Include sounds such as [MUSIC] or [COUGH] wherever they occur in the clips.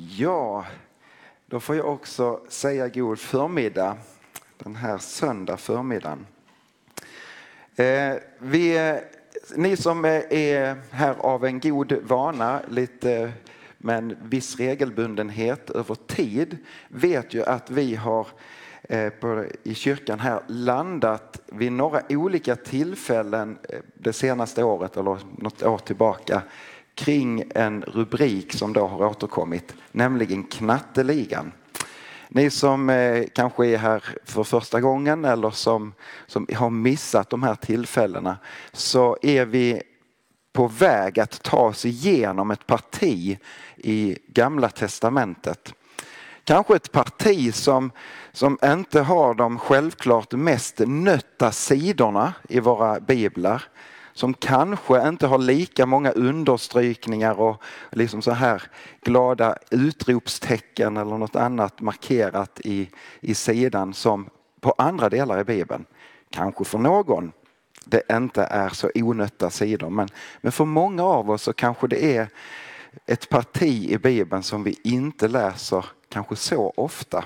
Ja, då får jag också säga god förmiddag den här söndag förmiddagen. Eh, vi, ni som är här av en god vana, lite med en viss regelbundenhet över tid, vet ju att vi har eh, på, i kyrkan här landat vid några olika tillfällen eh, det senaste året eller något år tillbaka kring en rubrik som då har återkommit, nämligen Knatteligan. Ni som eh, kanske är här för första gången eller som, som har missat de här tillfällena så är vi på väg att ta oss igenom ett parti i Gamla Testamentet. Kanske ett parti som, som inte har de självklart mest nötta sidorna i våra biblar som kanske inte har lika många understrykningar och liksom så här glada utropstecken eller något annat markerat i, i sidan som på andra delar i Bibeln. Kanske för någon det inte är så onötta sidor men, men för många av oss så kanske det är ett parti i Bibeln som vi inte läser kanske så ofta.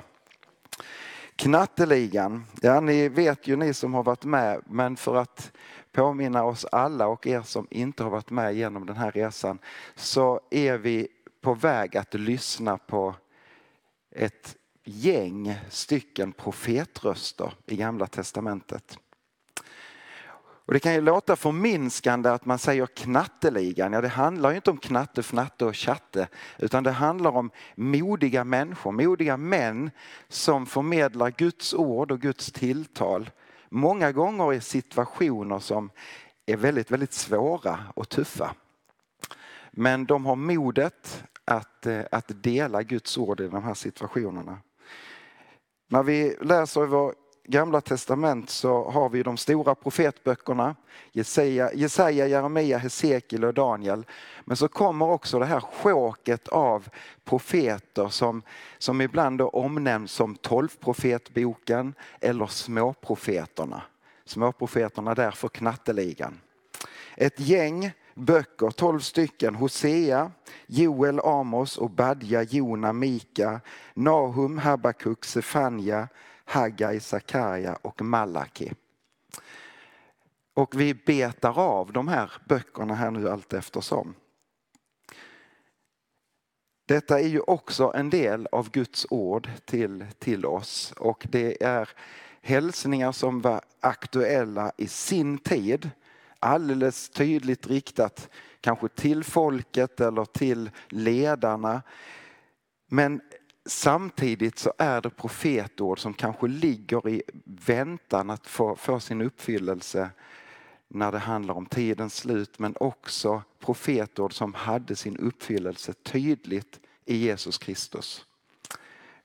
Knatteligan, ja ni vet ju ni som har varit med men för att påminna oss alla och er som inte har varit med genom den här resan så är vi på väg att lyssna på ett gäng stycken profetröster i Gamla Testamentet. Och det kan ju låta förminskande att man säger knatteligan. Ja, det handlar ju inte om knatte, fnatte och chatte utan det handlar om modiga människor, modiga män som förmedlar Guds ord och Guds tilltal många gånger i situationer som är väldigt, väldigt svåra och tuffa. Men de har modet att, eh, att dela Guds ord i de här situationerna. När vi läser i vår gamla testament så har vi de stora profetböckerna, Jesaja, Jesaja, Jeremia, Hesekiel och Daniel. Men så kommer också det här sjåket av profeter som, som ibland då omnämns som tolvprofetboken eller småprofeterna. Småprofeterna där för knatteligan. Ett gäng böcker, tolv stycken, Hosea, Joel, Amos, Obadja, Jona, Mika, Nahum, Habakuk, Sefania, Haggai, Sakaria och Malaki. Och vi betar av de här böckerna här nu allt eftersom. Detta är ju också en del av Guds ord till, till oss och det är hälsningar som var aktuella i sin tid. Alldeles tydligt riktat kanske till folket eller till ledarna. Men samtidigt så är det profetord som kanske ligger i väntan att få, få sin uppfyllelse när det handlar om tidens slut men också profetord som hade sin uppfyllelse tydligt i Jesus Kristus.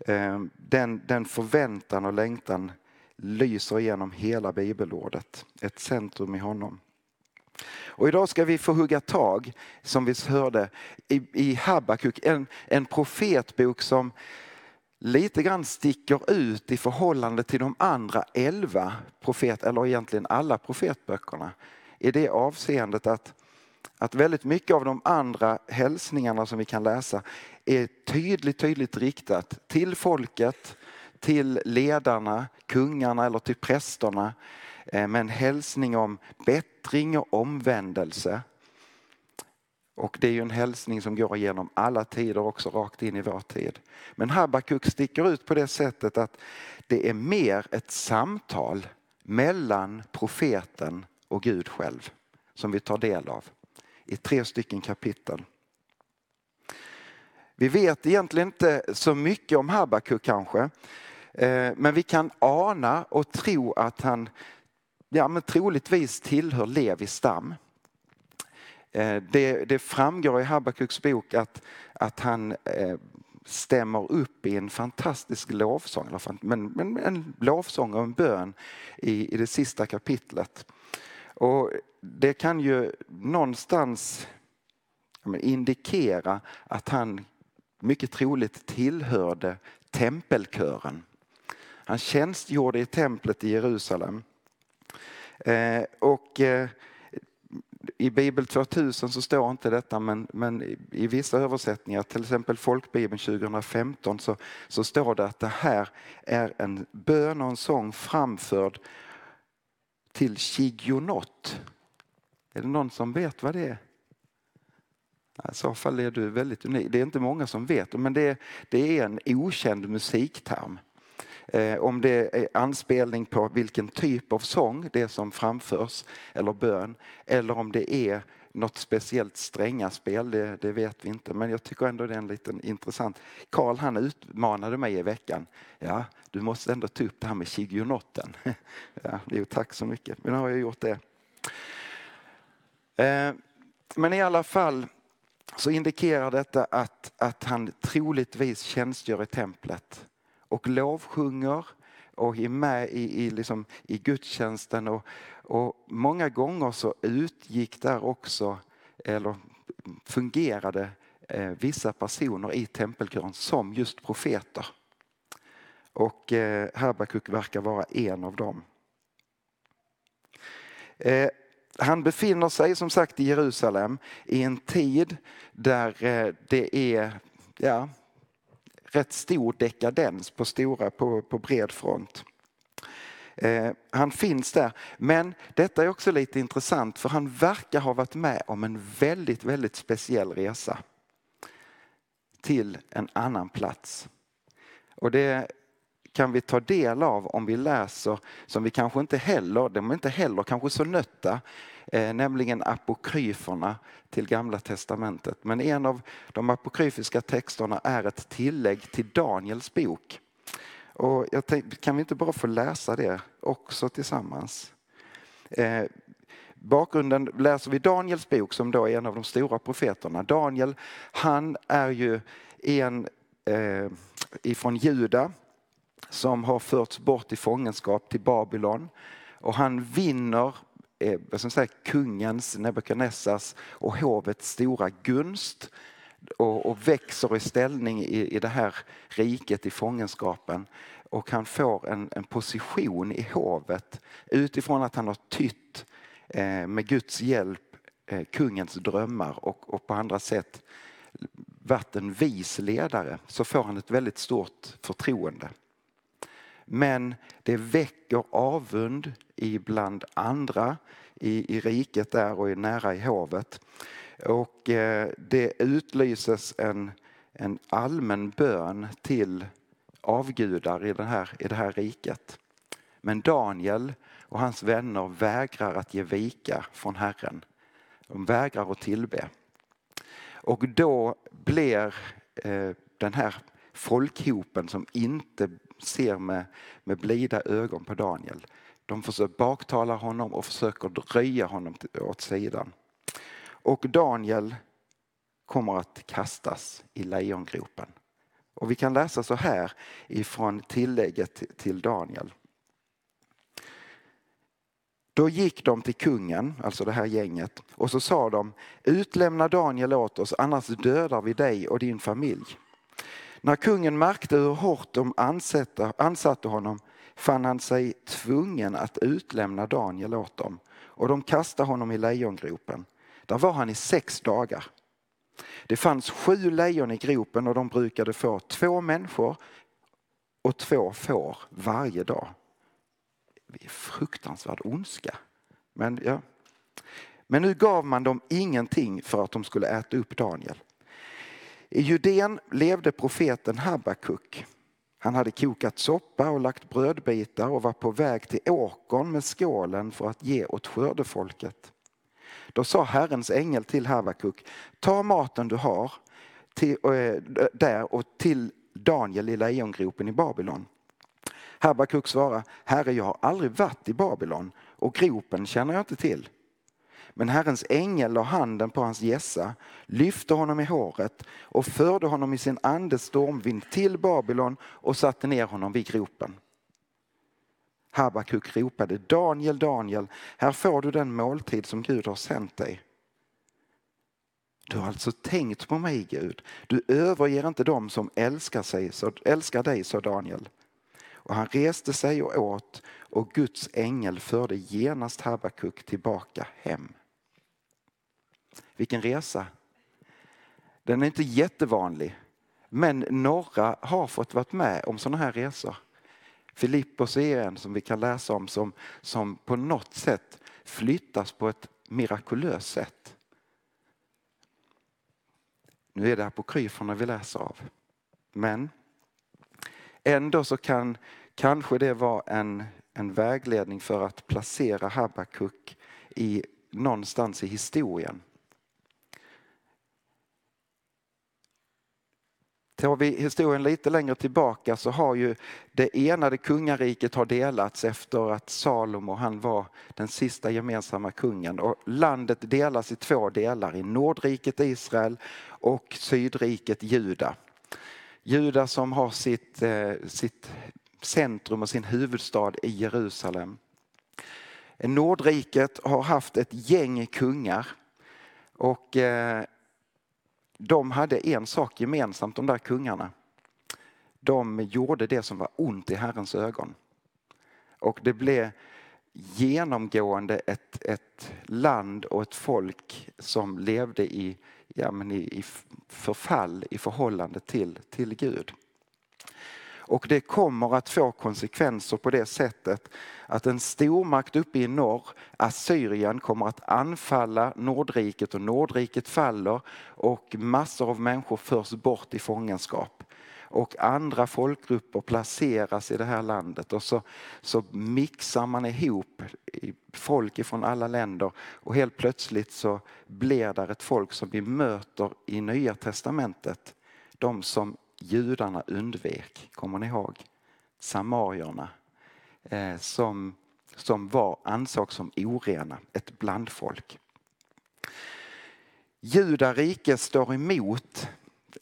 Ehm, den, den förväntan och längtan lyser igenom hela bibelordet, ett centrum i honom. Och idag ska vi få hugga tag, som vi hörde, i, i Habakuk, en, en profetbok som lite grann sticker ut i förhållande till de andra elva profet, eller egentligen alla profetböckerna. I det avseendet att, att väldigt mycket av de andra hälsningarna som vi kan läsa är tydligt, tydligt riktat till folket, till ledarna, kungarna eller till prästerna Eh, med en hälsning om bättring och omvändelse. Och det är ju en hälsning som går igenom alla tider också rakt in i vår tid. Men Habakuk sticker ut på det sättet att det är mer ett samtal mellan profeten och Gud själv som vi tar del av i tre stycken kapitel. Vi vet egentligen inte så mycket om Habakuk kanske. Eh, men vi kan ana och tro att han ja, men troligtvis tillhör Levis stam. Eh, det, det framgår i Habakuks bok att, att han eh, stämmer upp i en fantastisk lovsång, men, men en lovsång och en bön i, i det sista kapitlet. Och det kan ju någonstans indikera att han mycket troligt tillhörde tempelkören. Han tjänstgjorde i templet i Jerusalem. Eh, och eh, i Bibel 2000 så står inte detta men, men i vissa översättningar, till exempel Folkbibeln 2015 så, så står det att det här är en bön och en sång framförd till Shigionot. Är det någon som vet vad det är? I så fall är du väldigt unik. Det är inte många som vet men det, det är en okänd musikterm. Eh, om det är anspelning på vilken typ av sång det är som framförs eller bön eller om det är något speciellt stränga spel, det, det, vet vi inte. Men jag tycker ändå det är en liten intressant. Karl han utmanade mig i veckan. Ja, du måste ändå ta upp det här med chigionotten. [LAUGHS] ja, jo, tack så mycket. Men nu har jag gjort det. Eh, men i alla fall så indikerar detta att, att han troligtvis tjänstgör i templet och lovsjunger och är med i, i, liksom, i gudstjänsten. Och, och många gånger så utgick där också, eller fungerade eh, vissa personer i tempelkören som just profeter. Och eh, Habakuk verkar vara en av dem. Eh, han befinner sig som sagt i Jerusalem i en tid där eh, det är ja, rätt stor dekadens på, stora, på, på bred front. Eh, han finns där. Men detta är också lite intressant för han verkar ha varit med om en väldigt, väldigt speciell resa till en annan plats. Och det kan vi ta del av om vi läser, som vi kanske inte heller, de är inte heller kanske så nötta, eh, nämligen apokryferna till Gamla Testamentet. Men en av de apokryfiska texterna är ett tillägg till Daniels bok. Och jag tänkte, kan vi inte bara få läsa det också tillsammans? Eh, bakgrunden läser vi Daniels bok som då är en av de stora profeterna. Daniel, han är ju en eh, ifrån Juda som har förts bort i fångenskap till Babylon. Och han vinner Eh, vad ska man säga, kungens, Nebukadnessars och hovets stora gunst och, och, växer i ställning i, i det här riket i fångenskapen. Och han får en, en position i hovet utifrån att han har tytt eh, med Guds hjälp eh, kungens drömmar och, och på andra sätt varit en vis ledare så får han ett väldigt stort förtroende. Men det väcker avund ibland andra i, i riket där och nära i hovet. Och eh, det utlyses en, en allmän bön till avgudar i, den här, i det här riket. Men Daniel och hans vänner vägrar att ge vika från Herren. De vägrar att tillbe. Och då blir eh, den här folkhopen som inte ser med, med blida ögon på Daniel. De försöker baktala honom och försöker dröja honom åt sidan. Och Daniel kommer att kastas i lejongropen. Och vi kan läsa så här ifrån tillägget till Daniel. Då gick de till kungen, alltså det här gänget, och så sa de utlämna Daniel åt oss annars dödar vi dig och din familj. När kungen märkte hur hårt de ansatte honom fann han sig tvungen att utlämna Daniel åt dem och de kastade honom i lejongropen. Där var han i sex dagar. Det fanns sju lejon i gropen och de brukade få två människor och två får varje dag. Det är fruktansvärd ondska. Men, ja. Men nu gav man dem ingenting för att de skulle äta upp Daniel. I Judeen levde profeten Habakuk. Han hade kokat soppa och lagt brödbitar och var på väg till åkern med skålen för att ge åt skördefolket. Då sa Herrens ängel till Habakuk, ta maten du har till, äh, där och till Daniel i lejongropen i Babylon. Habakuk svarade, Herre jag har aldrig varit i Babylon och gropen känner jag inte till. Men Herrens ängel la handen på hans gässa, lyfte honom i håret och förde honom i sin andes stormvind till Babylon och satte ner honom vid gropen. Habakuk ropade Daniel, Daniel, här får du den måltid som Gud har sänt dig. Du har alltså tänkt på mig Gud. Du överger inte dem som älskar, sig, så, älskar dig, sa Daniel. Och han reste sig och åt och Guds ängel förde genast Habakuk tillbaka hem. Vilken resa! Den är inte jättevanlig, men några har fått vara med om sådana här resor. Filippos är en som vi kan läsa om som, som på något sätt flyttas på ett mirakulöst sätt. Nu är det apokryferna vi läser av. Men ändå så kan kanske det vara en, en vägledning för att placera Habakuk i, någonstans i historien. Tar vi historien lite längre tillbaka så har ju det enade kungariket har delats efter att Salomo han var den sista gemensamma kungen och landet delas i två delar i Nordriket Israel och Sydriket Juda. Juda som har sitt, eh, sitt centrum och sin huvudstad i Jerusalem. Nordriket har haft ett gäng kungar och eh, de hade en sak gemensamt, de där kungarna. De gjorde det som var ont i Herrens ögon. Och det blev genomgående ett, ett land och ett folk som levde i, ja, men i, i förfall i förhållande till, till Gud. Och det kommer att få konsekvenser på det sättet att en stormakt uppe i norr, Assyrien, kommer att anfalla Nordriket och Nordriket faller och massor av människor förs bort i fångenskap. Och andra folkgrupper placeras i det här landet och så, så mixar man ihop folk ifrån alla länder och helt plötsligt så blir det ett folk som vi möter i Nya Testamentet. De som judarna undvek. Kommer ni ihåg? Samarierna eh, som, som var ansågs som orena, ett blandfolk. Judarike står emot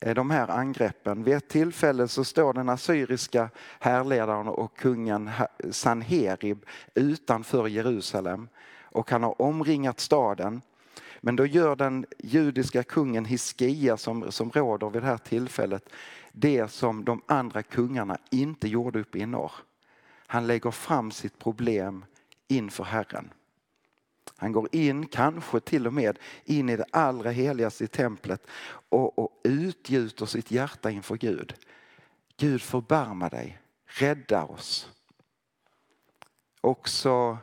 eh, de här angreppen. Vid ett tillfälle så står den assyriska härledaren och kungen Sanherib utanför Jerusalem och han har omringat staden. Men då gör den judiska kungen Hiskia som, som råder vid det här tillfället det som de andra kungarna inte gjorde uppe i norr. Han lägger fram sitt problem inför Herren. Han går in, kanske till och med in i det allra heligaste i templet och, och utgjuter sitt hjärta inför Gud. Gud förbarma dig, rädda oss. Också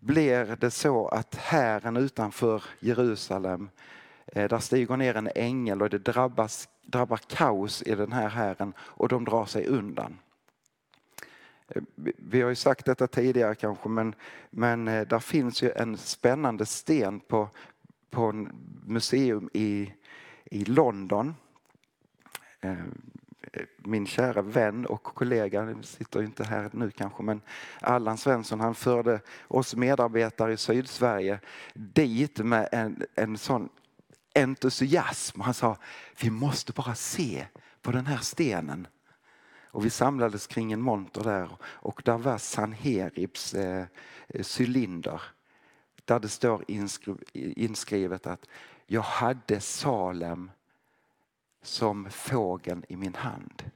blir det så att hären utanför Jerusalem, eh, där stiger ner en ängel och det drabbas drabbar kaos i den här hären och de drar sig undan. Eh, vi har ju sagt detta tidigare kanske men, men eh, där finns ju en spännande sten på, på en museum i, i London. Min kära vän och kollega, sitter inte här nu kanske, men Allan Svensson han förde oss medarbetare i Sydsverige dit med en, en sån entusiasm. Han sa, vi måste bara se på den här stenen. Och vi samlades kring en monter där och där var Sanheribs eh, cylinder. Där det står inskrivet att jag hade Salem som fågeln i min hand.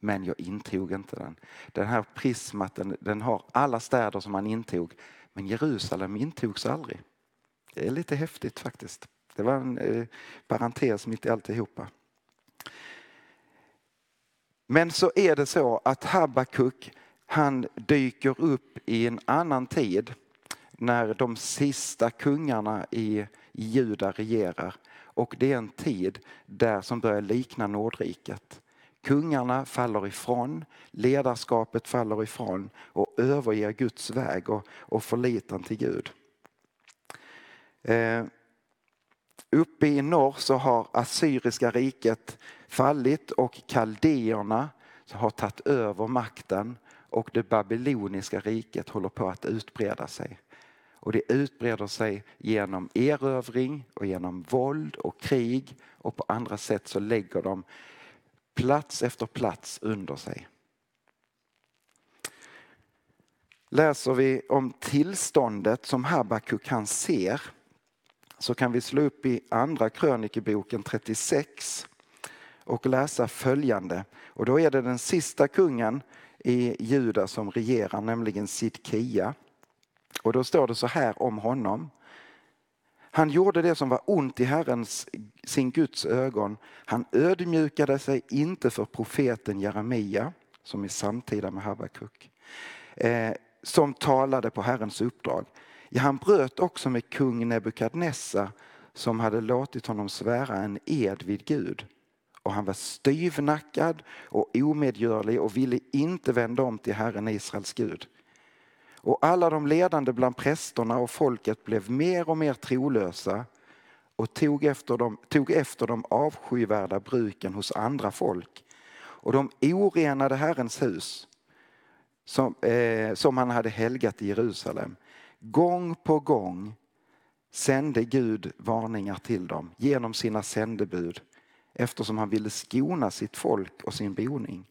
Men jag intog inte den. Den här prismat den, den har alla städer som man intog men Jerusalem intogs aldrig. Det är lite häftigt faktiskt. Det var en eh, parentes mitt i alltihopa. Men så är det så att Habakuk han dyker upp i en annan tid när de sista kungarna i, i Juda regerar. Och det är en tid där som börjar likna Nordriket. Kungarna faller ifrån, ledarskapet faller ifrån och överger Guds väg och, och förlitan till Gud. Eh, Uppe i norr så har Assyriska riket fallit och kaldéerna har tagit över makten och det babyloniska riket håller på att utbreda sig. Och det utbreder sig genom erövring och genom våld och krig och på andra sätt så lägger de plats efter plats under sig. Läser vi om tillståndet som Habakuk han ser så kan vi slå upp i andra krönikeboken 36 och läsa följande. Och då är det den sista kungen i Juda som regerar, nämligen Sidkia. Och då står det så här om honom. Han gjorde det som var ont i Herrens, sin Guds ögon. Han ödmjukade sig inte för profeten Jeremia, som är samtida med Habakuk, eh, som talade på Herrens uppdrag. Ja, han bröt också med kung Nebukadnessar som hade låtit honom svära en ed vid Gud. Och han var styvnackad och omedgörlig och ville inte vända om till Herren Israels Gud. Och alla de ledande bland prästerna och folket blev mer och mer trolösa och tog efter de, tog efter de avskyvärda bruken hos andra folk. Och de orenade Herrens hus som, eh, som han hade helgat i Jerusalem. Gång på gång sände Gud varningar till dem genom sina sändebud eftersom han ville skona sitt folk och sin boning.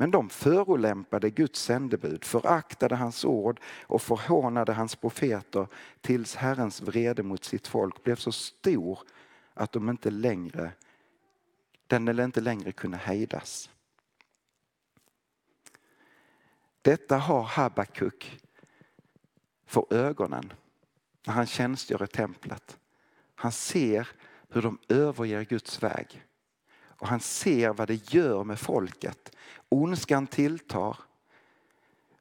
Men de förolämpade Guds sändebud, föraktade hans ord och förhånade hans profeter tills Herrens vrede mot sitt folk blev så stor att de inte längre, den inte längre kunde hejdas. Detta har Habakuk för ögonen när han tjänstgör i templet. Han ser hur de överger Guds väg. Och han ser vad det gör med folket. Ondskan tilltar.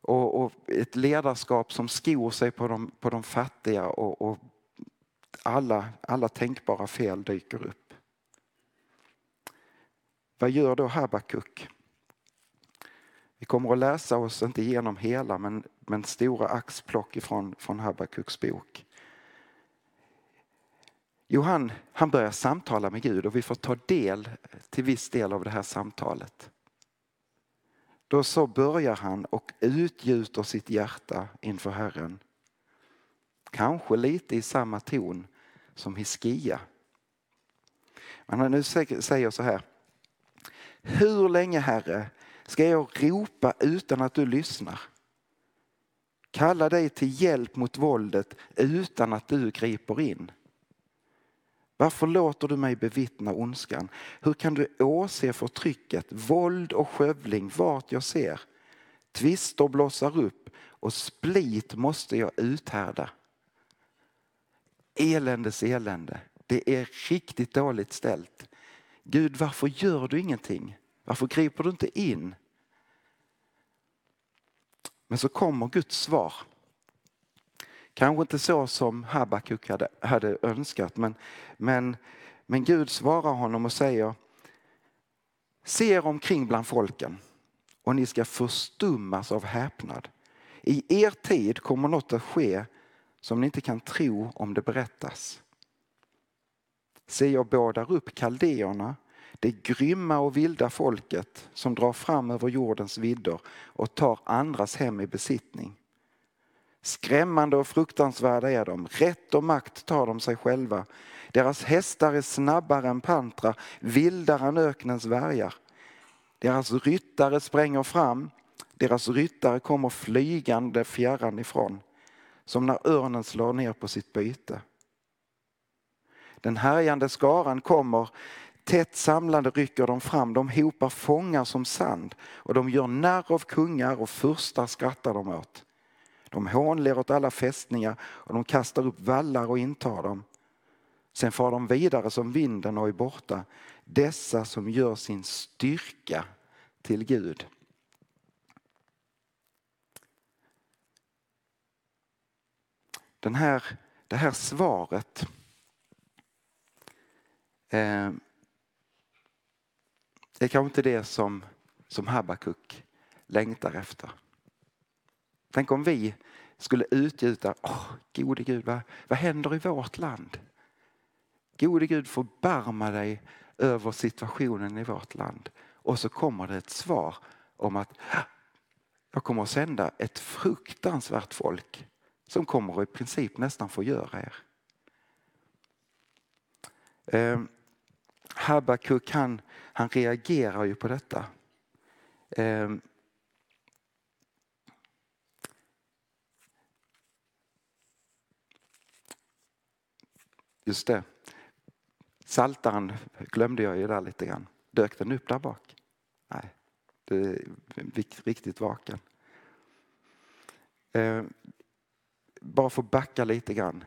Och, och ett ledarskap som skor sig på de, på de fattiga och, och alla, alla tänkbara fel dyker upp. Vad gör då Habakuk? Vi kommer att läsa oss, inte igenom hela, men, men stora axplock ifrån, från Habakuks bok. Jo, han, han börjar samtala med Gud och vi får ta del till viss del av det här samtalet. Då så börjar han och utgjuter sitt hjärta inför Herren. Kanske lite i samma ton som Hiskia. Men han nu säger så här. Hur länge Herre ska jag ropa utan att du lyssnar? Kalla dig till hjälp mot våldet utan att du griper in. Varför låter du mig bevittna ondskan? Hur kan du åse förtrycket, våld och skövling vart jag ser? Tvister blossar upp och split måste jag uthärda. Eländes elände. Det är riktigt dåligt ställt. Gud, varför gör du ingenting? Varför griper du inte in? Men så kommer Guds svar. Kanske inte så som Habakuk hade, hade önskat men, men, men Gud svarar honom och säger Se er omkring bland folken och ni ska förstummas av häpnad. I er tid kommer något att ske som ni inte kan tro om det berättas. Se, jag bådar upp kaldéerna, det grymma och vilda folket som drar fram över jordens vidder och tar andras hem i besittning. Skrämmande och fruktansvärda är de. Rätt och makt tar de sig själva. Deras hästar är snabbare än pantrar, vildare än öknens värjar. Deras ryttare spränger fram, deras ryttare kommer flygande fjärran ifrån. Som när örnen slår ner på sitt byte. Den härjande skaran kommer, tätt samlande rycker de fram, de hopar fångar som sand och de gör narr av kungar och furstar skrattar de åt. De hånler åt alla fästningar och de kastar upp vallar och intar dem. Sen far de vidare som vinden och är borta. Dessa som gör sin styrka till Gud. Den här, det här svaret eh, är kanske inte det som, som Habakuk längtar efter. Tänk om vi skulle utgjuta, oh, gode Gud, vad, vad händer i vårt land? Gode Gud, förbarma dig över situationen i vårt land. Och så kommer det ett svar om att ah, jag kommer att sända ett fruktansvärt folk som kommer att i princip nästan förgöra er. Eh, Habakuk han, han reagerar ju på detta. Eh, just det, Saltaren glömde jag ju där lite grann. Dök den upp där bak? Nej, det är riktigt vaken. Eh, bara för att backa lite grann.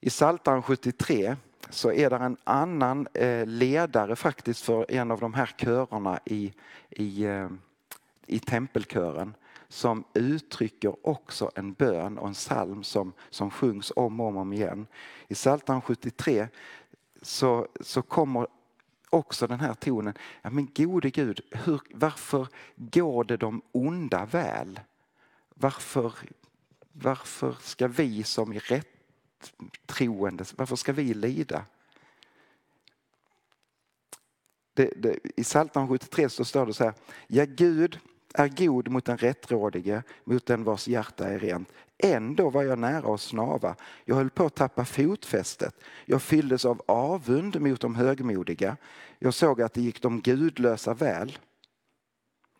I Psaltaren 73 så är det en annan eh, ledare faktiskt för en av de här körerna i, i, eh, i tempelkören som uttrycker också en bön och en psalm som, som sjungs om och om igen. I Psaltaren 73 så, så kommer också den här tonen. Ja, men gode Gud, hur, varför går det de onda väl? Varför, varför ska vi som är rätt troende, varför ska vi lida? Det, det, I Psaltaren 73 så står det så här, ja Gud är god mot den rättrådige, mot den vars hjärta är rent. Ändå var jag nära att snava. Jag höll på att tappa fotfästet. Jag fylldes av avund mot de högmodiga. Jag såg att det gick de gudlösa väl.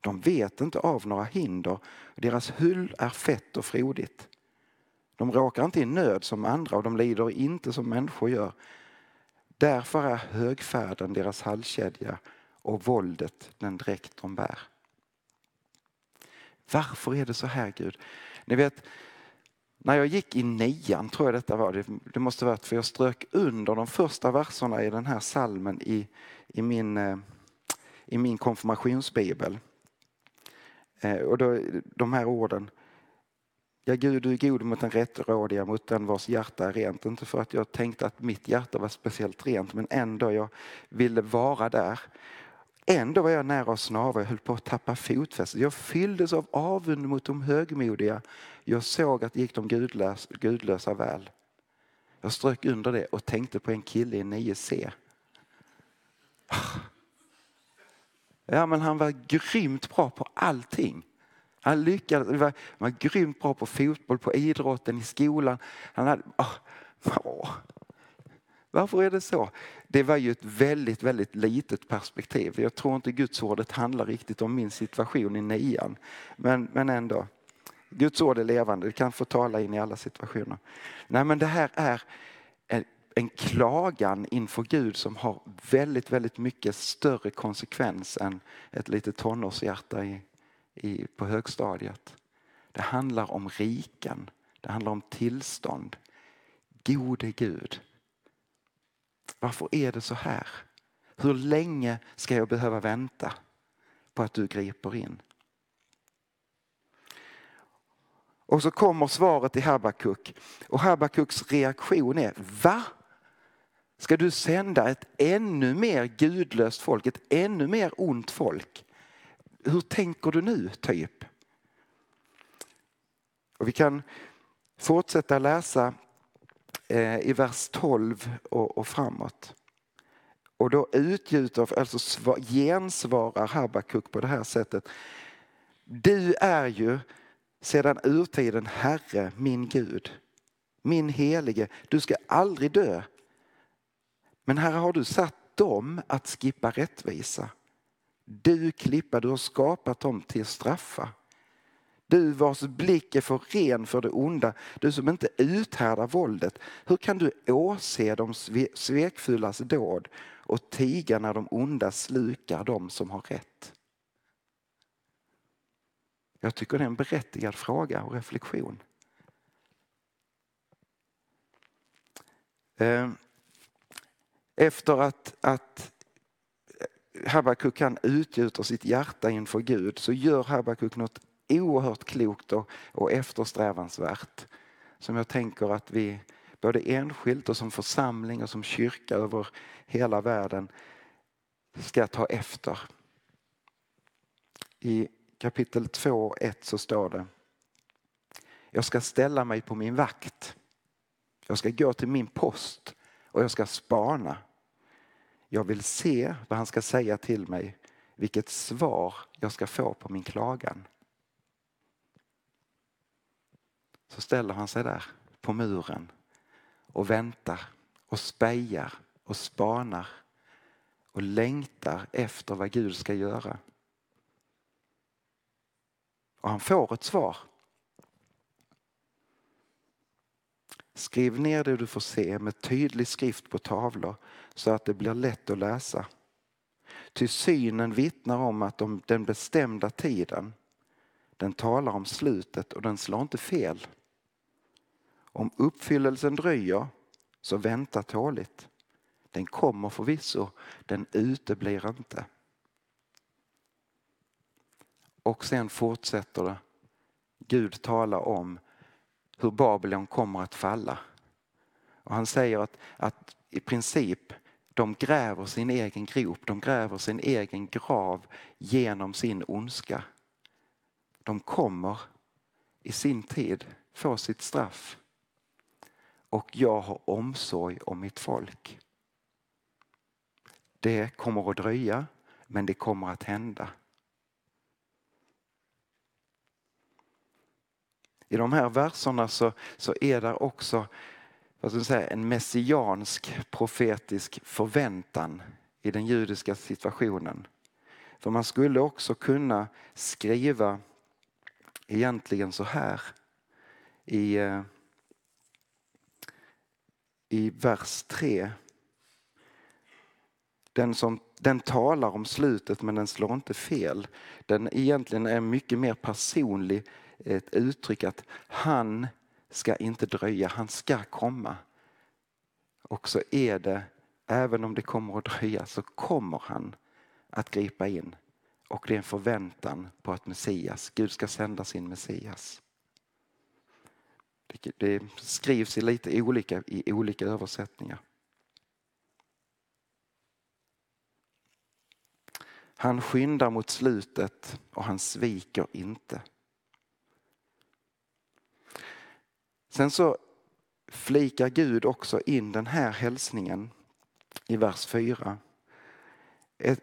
De vet inte av några hinder. Deras hull är fett och frodigt. De råkar inte i nöd som andra och de lider inte som människor gör. Därför är högfärden deras halskedja och våldet den dräkt de bär. Varför är det så här Gud? Ni vet, när jag gick i nian, tror jag detta var, det, det måste varit för jag strök under de första verserna i den här salmen i, i, min, eh, i min konfirmationsbibel. Eh, och då, de här orden. Ja, Gud, du är god mot den rättrådiga, mot den vars hjärta är rent. Inte för att jag tänkte att mitt hjärta var speciellt rent, men ändå jag ville vara där. Ändå var jag nära att snava, jag höll på att tappa fotfästet. Jag fylldes av avund mot de högmodiga. Jag såg att det gick de gudlösa, gudlösa väl. Jag strök under det och tänkte på en kille i 9C. Ja, men han var grymt bra på allting. Han lyckades, han var, han var grymt bra på fotboll, på idrotten, i skolan. Han hade, åh, åh. Varför är det så? Det var ju ett väldigt, väldigt litet perspektiv. Jag tror inte Guds ordet handlar riktigt om min situation i nian. Men, men ändå. Guds ord är levande, det kan få tala in i alla situationer. Nej men det här är en, en klagan inför Gud som har väldigt, väldigt mycket större konsekvens än ett litet tonårshjärta i, i, på högstadiet. Det handlar om riken, det handlar om tillstånd. Gode Gud, varför är det så här? Hur länge ska jag behöva vänta på att du griper in? Och så kommer svaret till Habakuk och Habakuks reaktion är Va? Ska du sända ett ännu mer gudlöst folk, ett ännu mer ont folk? Hur tänker du nu, typ? Och vi kan fortsätta läsa Eh, i vers 12 och, och framåt. Och då utgjuter, alltså svar, gensvarar Habakuk på det här sättet. Du är ju sedan urtiden Herre, min Gud, min helige. Du ska aldrig dö. Men här har du satt dem att skippa rättvisa. Du klippa, du har skapat dem till straffa. Du vars blick är för ren för det onda, du som inte uthärdar våldet. Hur kan du åse de svekfullas dåd och tiga när de onda slukar de som har rätt? Jag tycker det är en berättigad fråga och reflektion. Ehm, efter att, att Habakuk kan utgjuta sitt hjärta inför Gud så gör Habakuk något oerhört klokt och, och eftersträvansvärt som jag tänker att vi både enskilt och som församling och som kyrka över hela världen ska ta efter. I kapitel 2 1 så står det Jag ska ställa mig på min vakt. Jag ska gå till min post och jag ska spana. Jag vill se vad han ska säga till mig, vilket svar jag ska få på min klagan. Så ställer han sig där på muren och väntar och spejar och spanar och längtar efter vad Gud ska göra. Och han får ett svar. Skriv ner det du får se med tydlig skrift på tavlor så att det blir lätt att läsa. Ty synen vittnar om att de, den bestämda tiden, den talar om slutet och den slår inte fel. Om uppfyllelsen dröjer, så vänta tåligt. Den kommer förvisso, den uteblir inte. Och sen fortsätter det. Gud talar om hur Babylon kommer att falla. Och han säger att, att i princip de gräver sin egen grop, de gräver sin egen grav genom sin ondska. De kommer i sin tid få sitt straff. Och jag har omsorg om mitt folk. Det kommer att dröja, men det kommer att hända. I de här verserna så, så är det också vad ska jag säga, en messiansk profetisk förväntan i den judiska situationen. För man skulle också kunna skriva egentligen så här i, eh, i vers 3. Den, som, den talar om slutet men den slår inte fel. Den egentligen är mycket mer personlig ett uttryck att han ska inte dröja, han ska komma. Och så är det, även om det kommer att dröja, så kommer han att gripa in. Och det är en förväntan på att Messias, Gud ska sända sin Messias. Det skrivs i lite olika, i olika översättningar. Han skyndar mot slutet och han sviker inte. Sen så flikar Gud också in den här hälsningen i vers 4.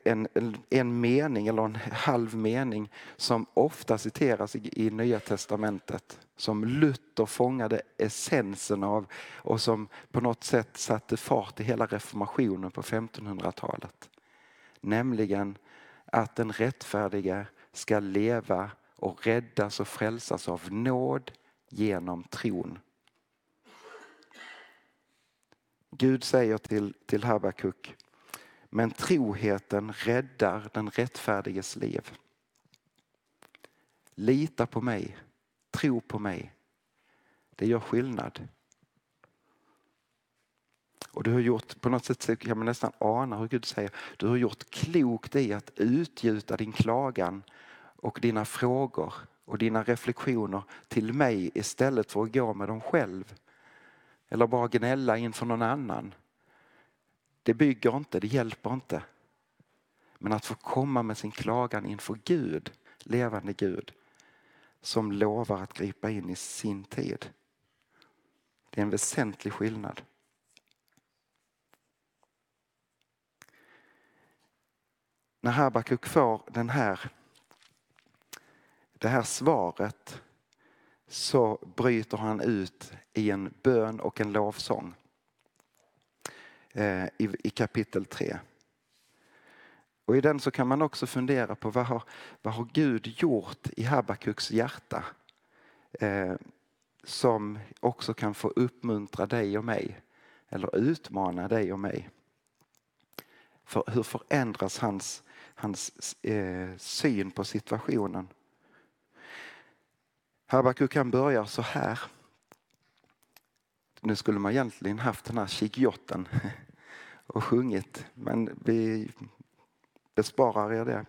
En, en, mening eller en halv mening som ofta citeras i, i Nya Testamentet. Som Luther fångade essensen av och som på något sätt satte fart i hela reformationen på 1500-talet. Nämligen att den rättfärdige ska leva och räddas och frälsas av nåd genom tron. Gud säger till, till Habakuk, men troheten räddar den rättfärdiges liv. Lita på mig, tro på mig. Det gör skillnad. Och du har gjort, på något sätt kan man nästan ana hur Gud säger, du har gjort klokt i att utgjuta din klagan och dina frågor och dina reflektioner till mig istället för att gå med dem själv. Eller bara gnälla inför någon annan. Det bygger inte, det hjälper inte. Men att få komma med sin klagan inför Gud, levande Gud, som lovar att gripa in i sin tid. Det är en väsentlig skillnad. När Habakuk får den här det här svaret så bryter han ut i en bön och en lovsång eh, i kapitel 3. Och I den så kan man också fundera på vad har, vad har Gud gjort i Habakuks hjärta eh, som också kan få uppmuntra dig och mig eller utmana dig och mig. För hur förändras hans, hans eh, syn på situationen? Habakuk han börjar så här. Nu skulle man egentligen haft den här kikjotten [LAUGHS] och sjungit men vi besparar er det.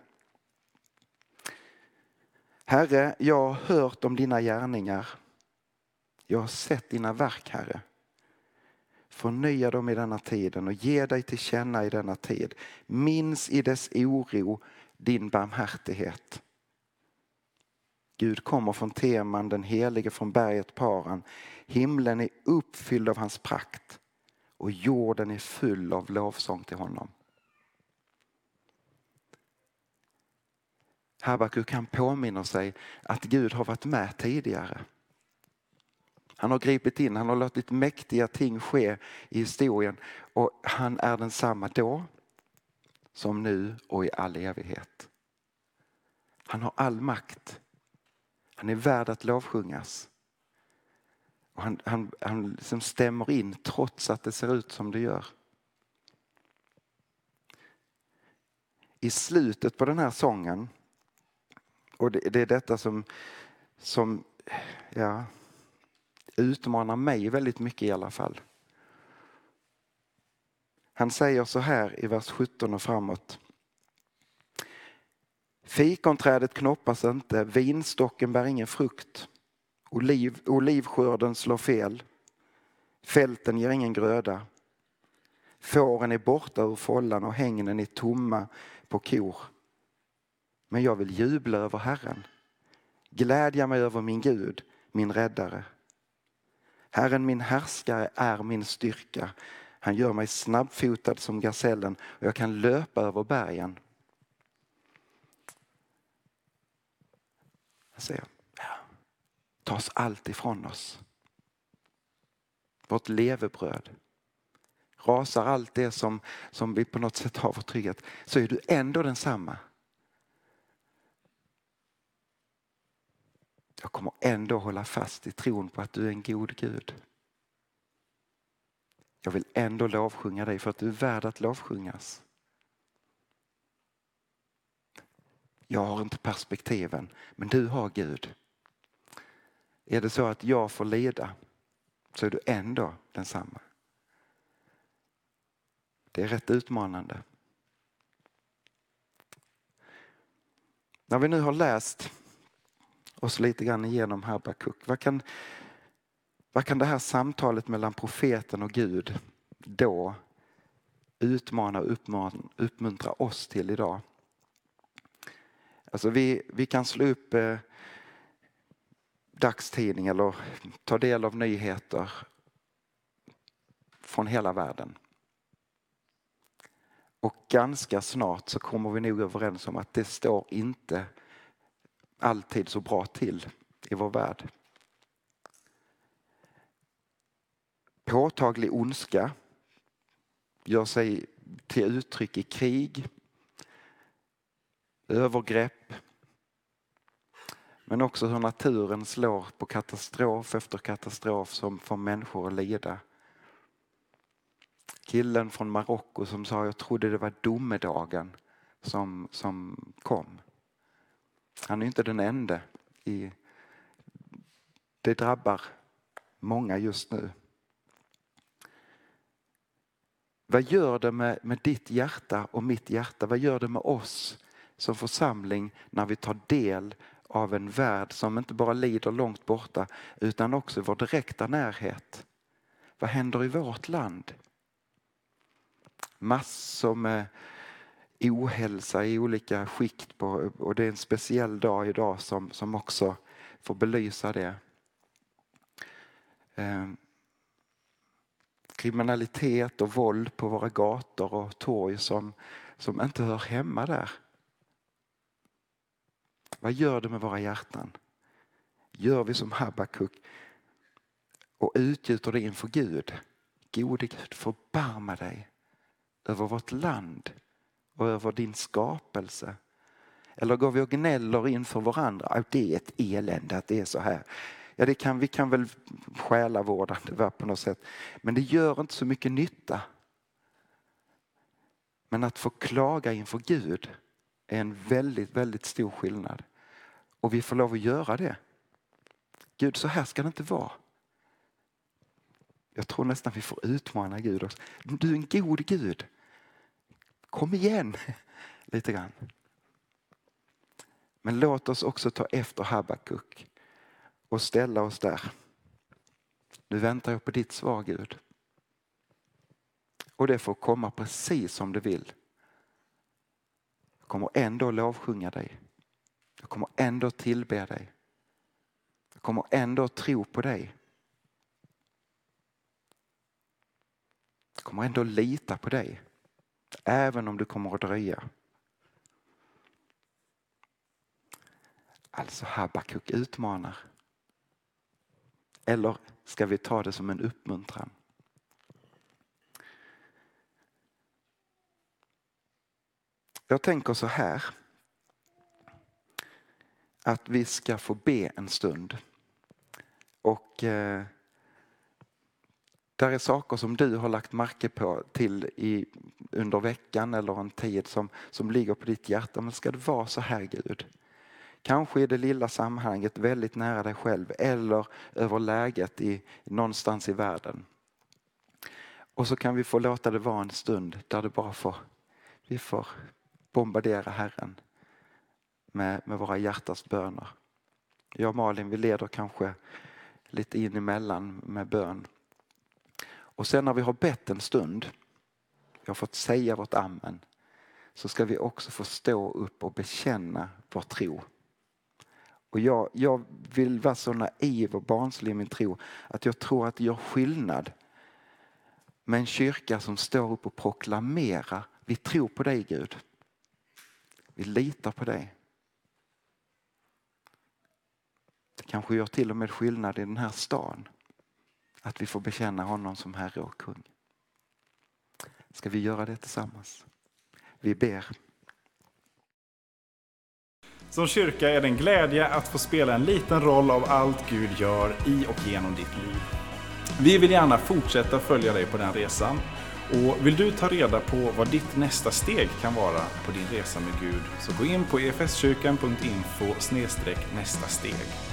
Herre, jag har hört om dina gärningar. Jag har sett dina verk, Herre. Förnya dem i denna tiden och ge dig till känna i denna tid. Minns i dess oro din barmhärtighet. Gud kommer från Teman, den helige från berget Paran. Himlen är uppfylld av hans prakt och jorden är full av lovsång till honom. Habakuk kan påminna sig att Gud har varit med tidigare. Han har gripit in, han har låtit mäktiga ting ske i historien och han är densamma då som nu och i all evighet. Han har all makt. Han är värd att lovsjungas. Och han han, han liksom stämmer in trots att det ser ut som det gör. I slutet på den här sången, och det, det är detta som, som ja, utmanar mig väldigt mycket i alla fall. Han säger så här i vers 17 och framåt. Fikonträdet knoppas inte, vinstocken bär ingen frukt. Oliv, olivskörden slår fel. Fälten ger ingen gröda. Fåren är borta ur follan och hängnen är tomma på kor. Men jag vill jubla över Herren. Glädja mig över min Gud, min räddare. Herren min härskare är min styrka. Han gör mig snabbfotad som gasellen och jag kan löpa över bergen. Han säger, ja, tas allt ifrån oss. Vårt levebröd. Rasar allt det som, som vi på något sätt har vår trygghet så är du ändå densamma. Jag kommer ändå hålla fast i tron på att du är en god Gud. Jag vill ändå lovsjunga dig för att du är värd att lovsjungas. Jag har inte perspektiven, men du har Gud. Är det så att jag får lida, så är du ändå densamma. Det är rätt utmanande. När vi nu har läst oss lite grann igenom Habakuk, vad kan, vad kan det här samtalet mellan profeten och Gud då utmana och uppmuntra oss till idag? Alltså vi, vi kan slå upp eh, dagstidning eller ta del av nyheter från hela världen. Och ganska snart så kommer vi nog överens om att det står inte alltid så bra till i vår värld. Påtaglig ondska gör sig till uttryck i krig, övergrepp, men också hur naturen slår på katastrof efter katastrof som får människor att lida. Killen från Marocko som sa jag trodde det var domedagen som, som kom. Han är inte den enda. I, det drabbar många just nu. Vad gör det med, med ditt hjärta och mitt hjärta? Vad gör det med oss som församling när vi tar del av en värld som inte bara lider långt borta utan också i vår direkta närhet? Vad händer i vårt land? Massor med ohälsa i olika skikt på, och det är en speciell dag idag som, som också får belysa det. Eh, kriminalitet och våld på våra gator och torg som, som inte hör hemma där. Vad gör det med våra hjärtan? Gör vi som Habakuk och utgjuter det inför Gud? Gode Gud, förbarma dig över vårt land och över din skapelse? Eller går vi och gnäller inför varandra? Det är ett elände att det är så här. Ja, det kan, vi kan väl själavårdande vara på något sätt. Men det gör inte så mycket nytta. Men att få klaga inför Gud är en väldigt, väldigt stor skillnad. Och vi får lov att göra det. Gud, så här ska det inte vara. Jag tror nästan vi får utmana Gud också. Du är en god Gud. Kom igen, [LAUGHS] lite grann. Men låt oss också ta efter Habakuk och ställa oss där. Nu väntar jag på ditt svar Gud. Och det får komma precis som du vill. Jag kommer ändå lovsjunga dig. Jag kommer ändå tillbe dig. Jag kommer ändå tro på dig. Jag kommer ändå lita på dig. Även om du kommer att dröja. Alltså Habakuk utmanar. Eller ska vi ta det som en uppmuntran. Jag tänker så här. Att vi ska få be en stund. Och eh, där är saker som du har lagt märke på till i, under veckan eller en tid som, som ligger på ditt hjärta. Men ska det vara så här Gud? Kanske i det lilla sammanhanget väldigt nära dig själv eller över läget i, någonstans i världen. Och så kan vi få låta det vara en stund där det bara får, vi får bombardera Herren med, med våra hjärtas böner. Jag och Malin vi leder kanske lite in emellan med bön. Och sen när vi har bett en stund, vi har fått säga vårt amen, så ska vi också få stå upp och bekänna vår tro. Och jag, jag vill vara så naiv och barnslig i min tro att jag tror att det gör skillnad med en kyrka som står upp och proklamerar vi tror på dig Gud. Vi litar på dig. Det kanske gör till och med skillnad i den här stan. Att vi får bekänna honom som Herre och kung. Ska vi göra det tillsammans? Vi ber. Som kyrka är det en glädje att få spela en liten roll av allt Gud gör i och genom ditt liv. Vi vill gärna fortsätta följa dig på den resan. Och vill du ta reda på vad ditt nästa steg kan vara på din resa med Gud så gå in på efskyrkan.info nästa steg.